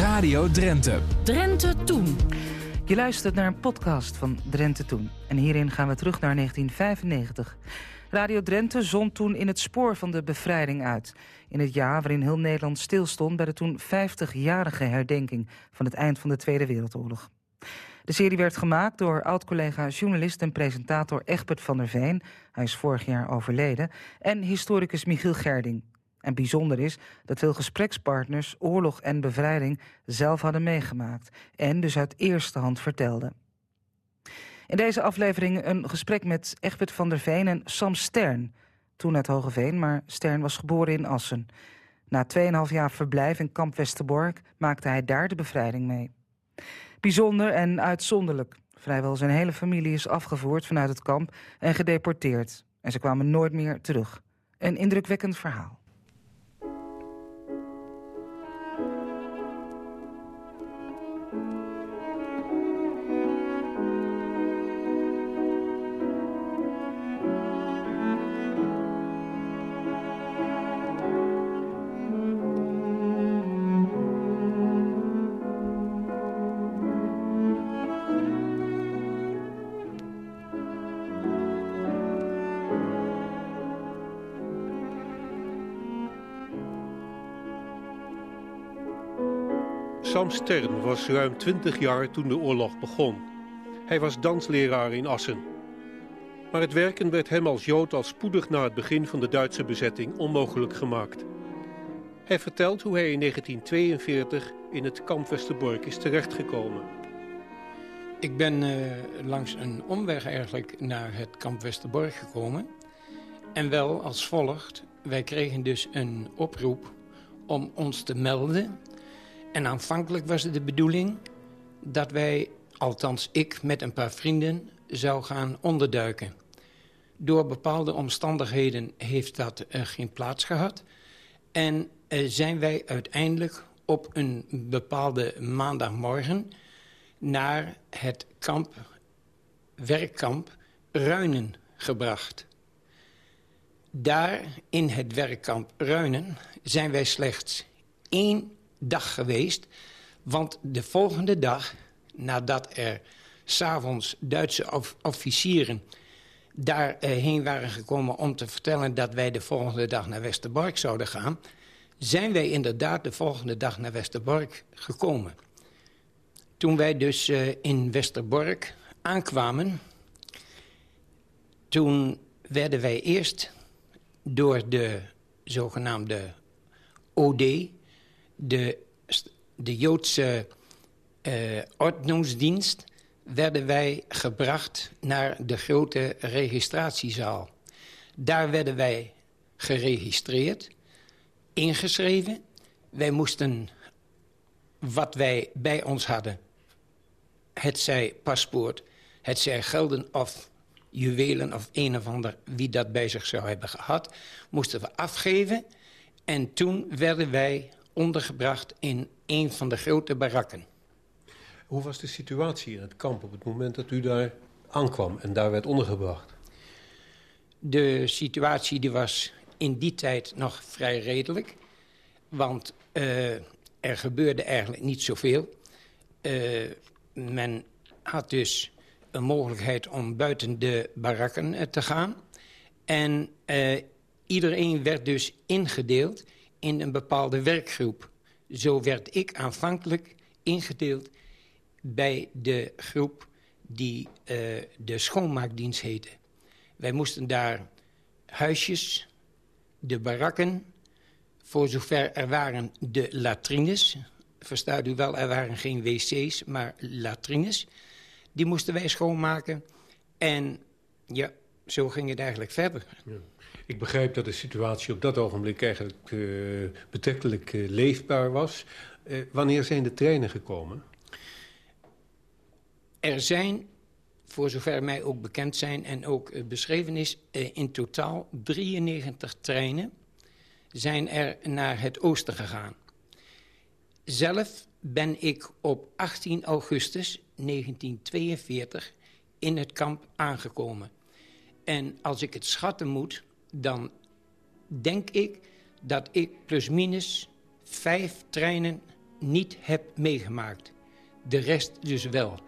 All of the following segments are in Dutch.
Radio Drenthe. Drenthe Toen. Je luistert naar een podcast van Drenthe Toen. En hierin gaan we terug naar 1995. Radio Drenthe zond toen in het spoor van de bevrijding uit. In het jaar waarin heel Nederland stilstond... bij de toen 50-jarige herdenking van het eind van de Tweede Wereldoorlog. De serie werd gemaakt door oud-collega journalist en presentator Egbert van der Veen. Hij is vorig jaar overleden. En historicus Michiel Gerding. En bijzonder is dat veel gesprekspartners oorlog en bevrijding zelf hadden meegemaakt. En dus uit eerste hand vertelden. In deze aflevering een gesprek met Egbert van der Veen en Sam Stern. Toen uit Hogeveen, maar Stern was geboren in Assen. Na 2,5 jaar verblijf in kamp Westerbork maakte hij daar de bevrijding mee. Bijzonder en uitzonderlijk. Vrijwel zijn hele familie is afgevoerd vanuit het kamp en gedeporteerd. En ze kwamen nooit meer terug. Een indrukwekkend verhaal. Sam Stern was ruim 20 jaar toen de oorlog begon. Hij was dansleraar in Assen. Maar het werken werd hem als Jood al spoedig na het begin van de Duitse bezetting onmogelijk gemaakt. Hij vertelt hoe hij in 1942 in het kamp Westerbork is terechtgekomen. Ik ben uh, langs een omweg eigenlijk naar het kamp Westerbork gekomen. En wel als volgt. Wij kregen dus een oproep om ons te melden en aanvankelijk was het de bedoeling dat wij, althans ik met een paar vrienden, zou gaan onderduiken. Door bepaalde omstandigheden heeft dat uh, geen plaats gehad. En uh, zijn wij uiteindelijk op een bepaalde maandagmorgen naar het kamp, werkkamp Ruinen gebracht. Daar in het werkkamp Ruinen zijn wij slechts één dag geweest. Want de volgende dag, nadat er s'avonds Duitse of officieren daarheen waren gekomen om te vertellen dat wij de volgende dag naar Westerbork zouden gaan, zijn wij inderdaad de volgende dag naar Westerbork gekomen. Toen wij dus uh, in Westerbork aankwamen, toen werden wij eerst door de zogenaamde OD, de, de Joodse uh, ordnungsdienst werden wij gebracht naar de grote registratiezaal. Daar werden wij geregistreerd, ingeschreven. Wij moesten wat wij bij ons hadden, het zij paspoort, het zij gelden of juwelen of een of ander, wie dat bij zich zou hebben gehad, moesten we afgeven. En toen werden wij ondergebracht in een van de grote barakken. Hoe was de situatie in het kamp op het moment dat u daar aankwam en daar werd ondergebracht? De situatie die was in die tijd nog vrij redelijk. Want uh, er gebeurde eigenlijk niet zoveel. Uh, men had dus een mogelijkheid om buiten de barakken uh, te gaan. En iedereen werd dus ingedeeld in een bepaalde werkgroep. Zo werd ik aanvankelijk ingedeeld bij de groep die uh, de schoonmaakdienst heette. Wij moesten daar huisjes, de barakken, voor zover er waren de latrines. Verstaat u wel, er waren geen wc's, maar latrines. Die moesten wij schoonmaken. En ja, zo ging het eigenlijk verder. Ja. Ik begrijp dat de situatie op dat ogenblik eigenlijk uh, betrekkelijk uh, leefbaar was. Uh, wanneer zijn de treinen gekomen? Er zijn, voor zover mij ook bekend zijn en ook beschreven is... in totaal 93 treinen zijn er naar het oosten gegaan. Zelf ben ik op 18 augustus 1942 in het kamp aangekomen. En als ik het schatten moet dan denk ik dat ik plusminus vijf treinen niet heb meegemaakt. De rest dus wel.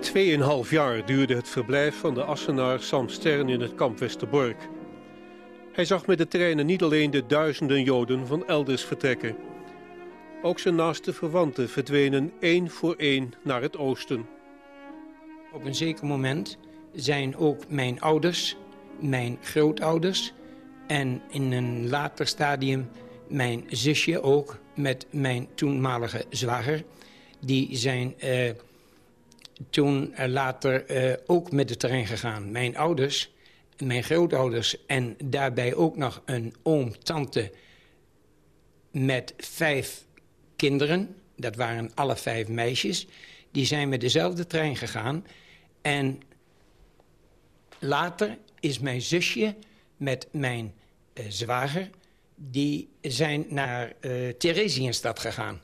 Tweeënhalf jaar duurde het verblijf van de Assenaar Sam Stern in het kamp Westerbork. Hij zag met de treinen niet alleen de duizenden Joden van elders vertrekken. Ook zijn naaste verwanten verdwenen één voor één naar het oosten. Op een zeker moment zijn ook mijn ouders, mijn grootouders... en in een later stadium mijn zusje ook met mijn toenmalige zwager... die zijn uh, toen later uh, ook met de trein gegaan. Mijn ouders, mijn grootouders en daarbij ook nog een oom, tante... met vijf kinderen, dat waren alle vijf meisjes... die zijn met dezelfde trein gegaan... En later is mijn zusje met mijn uh, zwager... die zijn naar uh, gegaan.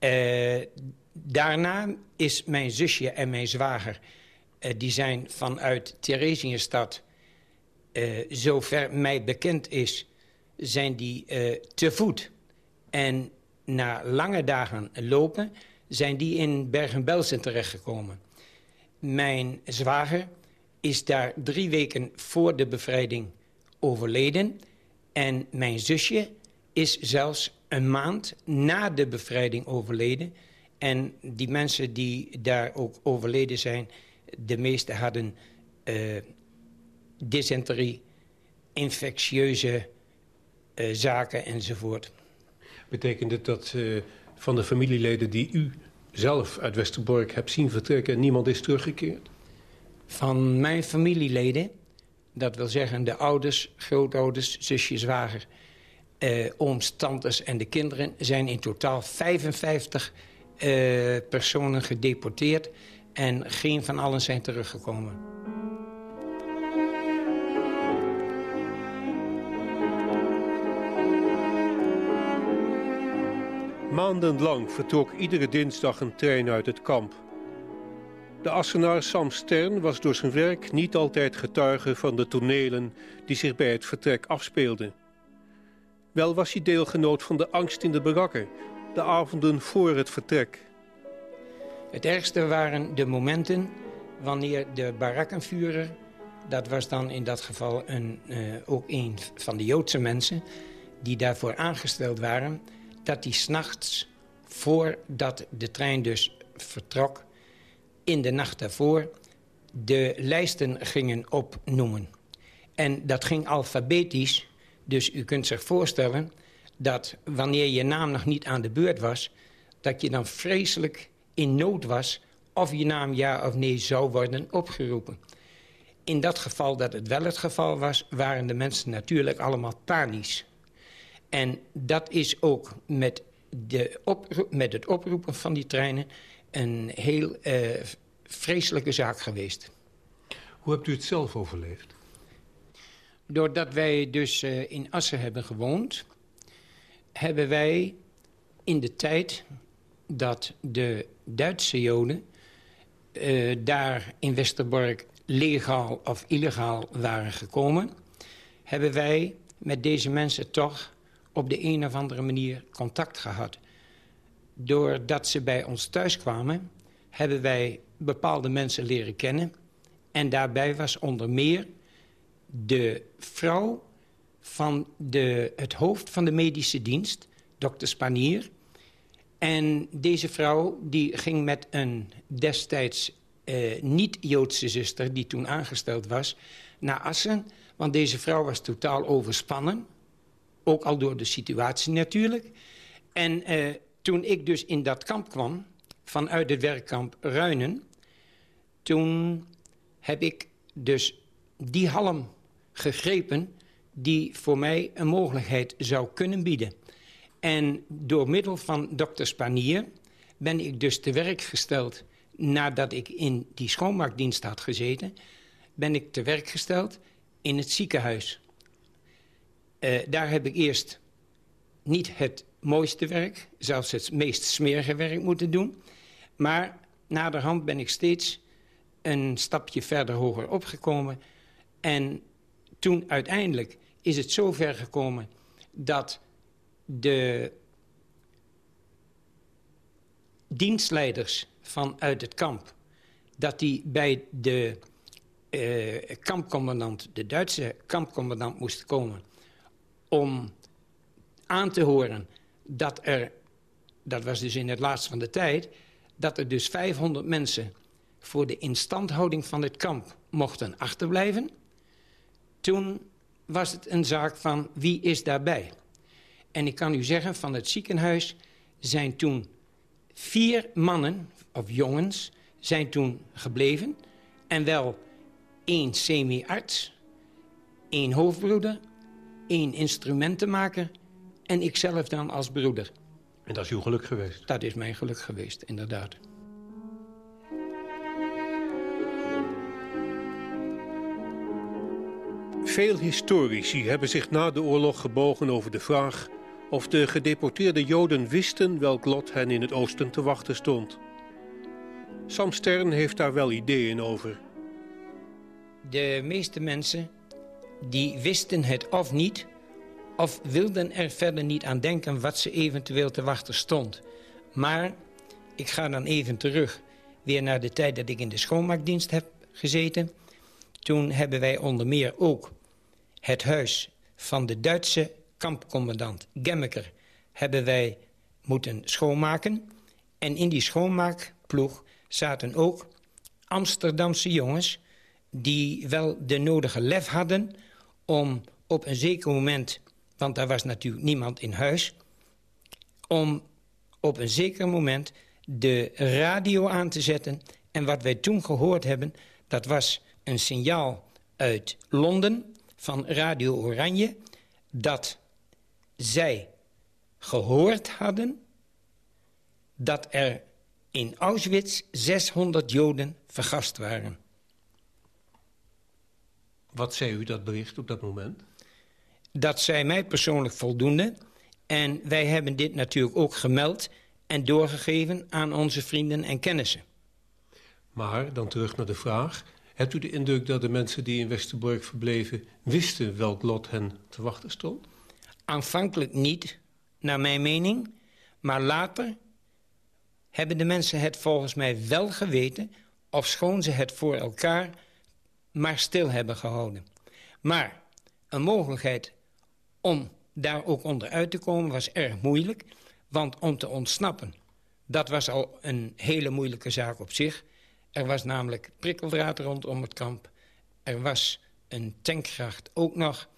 Uh, daarna is mijn zusje en mijn zwager... die zijn vanuit Theresienstad... zover mij bekend is, zijn die te voet. En na lange dagen lopen zijn die in Bergen-Belsen terechtgekomen. Mijn zwager is daar drie weken voor de bevrijding overleden. En mijn zusje is zelfs een maand na de bevrijding overleden. En die mensen die daar ook overleden zijn... de meeste hadden uh, dysenterie, infectieuze uh, zaken enzovoort. Betekent het dat uh, van de familieleden die u zelf uit Westerbork hebt zien vertrekken en niemand is teruggekeerd? Van mijn familieleden, dat wil zeggen de ouders, grootouders, zusjes, zwager, eh, ooms, tantes en de kinderen... zijn in totaal 55 eh, personen gedeporteerd en geen van allen zijn teruggekomen. Maandenlang vertrok iedere dinsdag een trein uit het kamp. De Assenaar Sam Stern was door zijn werk niet altijd getuige van de tonelen die zich bij het vertrek afspeelden. Wel was hij deelgenoot van de angst in de barakken, de avonden voor het vertrek. Het ergste waren de momenten wanneer de barakkenvuurder, dat was dan in dat geval een, uh, ook een van de Joodse mensen, die daarvoor aangesteld waren dat hij s'nachts, voordat de trein dus vertrok... in de nacht daarvoor de lijsten gingen opnoemen. En dat ging alfabetisch, dus u kunt zich voorstellen... dat wanneer je naam nog niet aan de beurt was... dat je dan vreselijk in nood was of je naam ja of nee zou worden opgeroepen. In dat geval dat het wel het geval was, waren de mensen natuurlijk allemaal panisch. En dat is ook met, de met het oproepen van die treinen een heel uh, vreselijke zaak geweest. Hoe hebt u het zelf overleefd? Doordat wij dus uh, in Assen hebben gewoond... hebben wij in de tijd dat de Duitse Joden... Uh, daar in Westerbork legaal of illegaal waren gekomen... hebben wij met deze mensen toch op de een of andere manier contact gehad. Doordat ze bij ons thuis kwamen, hebben wij bepaalde mensen leren kennen. En daarbij was onder meer de vrouw van de, het hoofd van de medische dienst, dokter Spanier. En deze vrouw die ging met een destijds eh, niet-Joodse zuster... die toen aangesteld was, naar Assen. Want deze vrouw was totaal overspannen. Ook al door de situatie natuurlijk. En eh, toen ik dus in dat kamp kwam, vanuit het werkkamp Ruinen... toen heb ik dus die halm gegrepen die voor mij een mogelijkheid zou kunnen bieden. En door middel van dokter Spanier ben ik dus te werk gesteld... nadat ik in die schoonmaakdienst had gezeten... ben ik te werk gesteld in het ziekenhuis... Uh, daar heb ik eerst niet het mooiste werk, zelfs het meest smerige werk moeten doen. Maar naderhand ben ik steeds een stapje verder hoger opgekomen. En toen uiteindelijk is het zo ver gekomen dat de dienstleiders vanuit het kamp... dat die bij de uh, kampcommandant, de Duitse kampcommandant moesten komen... om aan te horen dat er, dat was dus in het laatste van de tijd... dat er dus 500 mensen voor de instandhouding van het kamp mochten achterblijven. Toen was het een zaak van wie is daarbij. En ik kan u zeggen, van het ziekenhuis zijn toen vier mannen, of jongens, zijn toen gebleven. En wel één semi-arts, één hoofdbroeder, één instrumentenmaker en ikzelf dan als broeder. En dat is uw geluk geweest? Dat is mijn geluk geweest, inderdaad. Veel historici hebben zich na de oorlog gebogen over de vraag... of de gedeporteerde Joden wisten welk lot hen in het oosten te wachten stond. Sam Stern heeft daar wel ideeën over. De meeste mensen die wisten het of niet... of wilden er verder niet aan denken wat ze eventueel te wachten stond. Maar ik ga dan even terug weer naar de tijd dat ik in de schoonmaakdienst heb gezeten. Toen hebben wij onder meer ook het huis van de Duitse kampcommandant Gemmeker... hebben wij moeten schoonmaken. En in die schoonmaakploeg zaten ook Amsterdamse jongens die wel de nodige lef hadden om op een zeker moment... want daar was natuurlijk niemand in huis... om op een zeker moment de radio aan te zetten. En wat wij toen gehoord hebben, dat was een signaal uit Londen van Radio Oranje... dat zij gehoord hadden dat er in Auschwitz 600 Joden vergast waren. Wat zei u dat bericht op dat moment? Dat zei mij persoonlijk voldoende. En wij hebben dit natuurlijk ook gemeld en doorgegeven aan onze vrienden en kennissen. Maar, dan terug naar de vraag... hebt u de indruk dat de mensen die in Westerbork verbleven... wisten welk lot hen te wachten stond? Aanvankelijk niet, naar mijn mening. Maar later hebben de mensen het volgens mij wel geweten... ofschoon ze het voor elkaar maar stil hebben gehouden. Maar een mogelijkheid om daar ook onderuit te komen was erg moeilijk. Want om te ontsnappen, dat was al een hele moeilijke zaak op zich. Er was namelijk prikkeldraad rondom het kamp. Er was een tankgracht ook nog.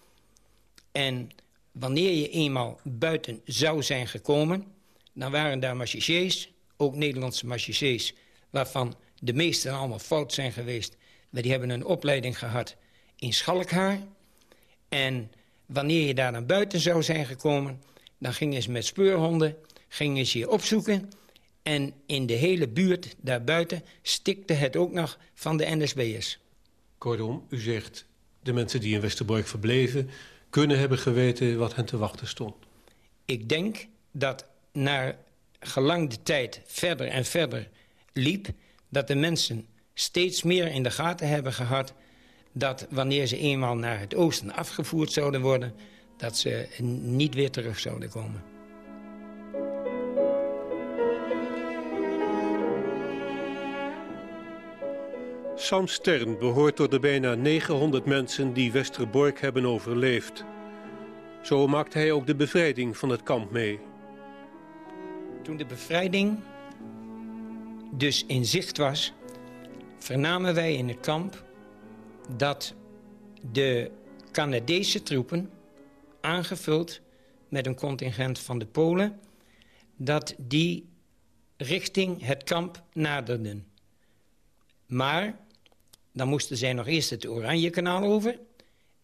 En wanneer je eenmaal buiten zou zijn gekomen... dan waren daar marchichés, ook Nederlandse marchichés... waarvan de meeste allemaal fout zijn geweest... Maar die hebben een opleiding gehad in Schalkhaar. En wanneer je daar naar buiten zou zijn gekomen... dan gingen ze met speurhonden gingen ze je opzoeken... en in de hele buurt daarbuiten stikte het ook nog van de NSB'ers. Kortom, u zegt de mensen die in Westerbork verbleven... kunnen hebben geweten wat hen te wachten stond. Ik denk dat naar gelang de tijd verder en verder liep... dat de mensen steeds meer in de gaten hebben gehad... dat wanneer ze eenmaal naar het oosten afgevoerd zouden worden... dat ze niet weer terug zouden komen. Sam Stern behoort tot de bijna 900 mensen die Westerbork hebben overleefd. Zo maakt hij ook de bevrijding van het kamp mee. Toen de bevrijding dus in zicht was vernamen wij in het kamp dat de Canadese troepen, aangevuld met een contingent van de Polen... dat die richting het kamp naderden. Maar dan moesten zij nog eerst het Oranjekanaal over...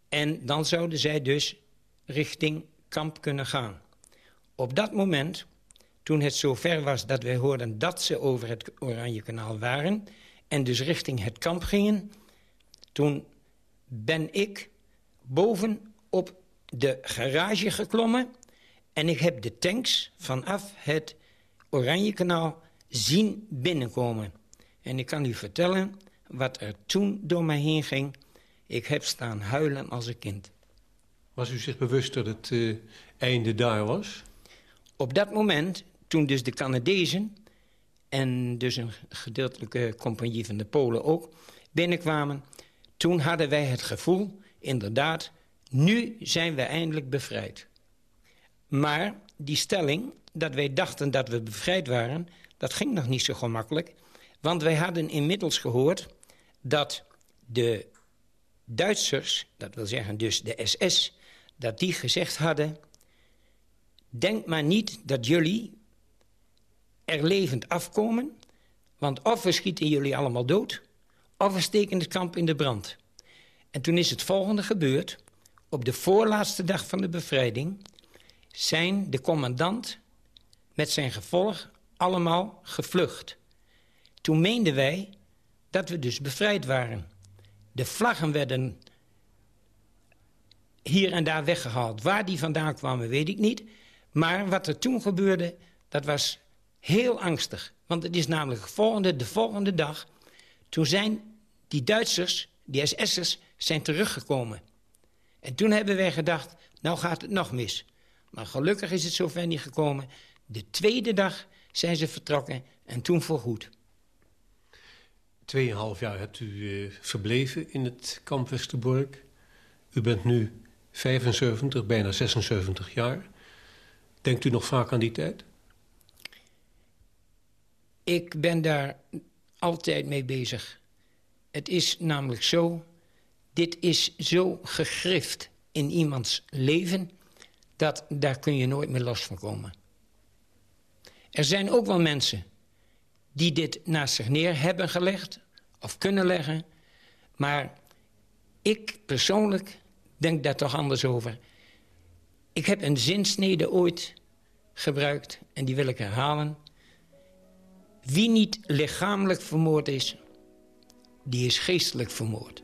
en dan zouden zij dus richting kamp kunnen gaan. Op dat moment, toen het zover was dat wij hoorden dat ze over het Oranjekanaal waren en dus richting het kamp gingen... toen ben ik boven op de garage geklommen... en ik heb de tanks vanaf het Oranjekanaal zien binnenkomen. En ik kan u vertellen wat er toen door mij heen ging. Ik heb staan huilen als een kind. Was u zich bewust dat het uh, einde daar was? Op dat moment, toen dus de Canadezen... en dus een gedeeltelijke compagnie van de Polen ook binnenkwamen... toen hadden wij het gevoel, inderdaad... nu zijn we eindelijk bevrijd. Maar die stelling dat wij dachten dat we bevrijd waren... dat ging nog niet zo gemakkelijk. Want wij hadden inmiddels gehoord dat de Duitsers... dat wil zeggen dus de SS, dat die gezegd hadden... denk maar niet dat jullie er levend afkomen... want of we schieten jullie allemaal dood... of we steken het kamp in de brand. En toen is het volgende gebeurd. Op de voorlaatste dag van de bevrijding... zijn de commandant met zijn gevolg allemaal gevlucht. Toen meenden wij dat we dus bevrijd waren. De vlaggen werden hier en daar weggehaald. Waar die vandaan kwamen, weet ik niet. Maar wat er toen gebeurde, dat was heel angstig. Want het is namelijk de volgende, de volgende dag... toen zijn die Duitsers, die SS'ers, zijn teruggekomen. En toen hebben wij gedacht, nou gaat het nog mis. Maar gelukkig is het zover niet gekomen. De tweede dag zijn ze vertrokken en toen voorgoed. Tweeënhalf jaar hebt u uh, verbleven in het kamp Westerbork. U bent nu 75, bijna 76 jaar. Denkt u nog vaak aan die tijd? Ik ben daar altijd mee bezig. Het is namelijk zo, dit is zo gegrift in iemands leven... dat daar kun je nooit meer los van komen. Er zijn ook wel mensen die dit naast zich neer hebben gelegd of kunnen leggen. Maar ik persoonlijk denk daar toch anders over. Ik heb een zinsnede ooit gebruikt en die wil ik herhalen. Wie niet lichamelijk vermoord is, die is geestelijk vermoord.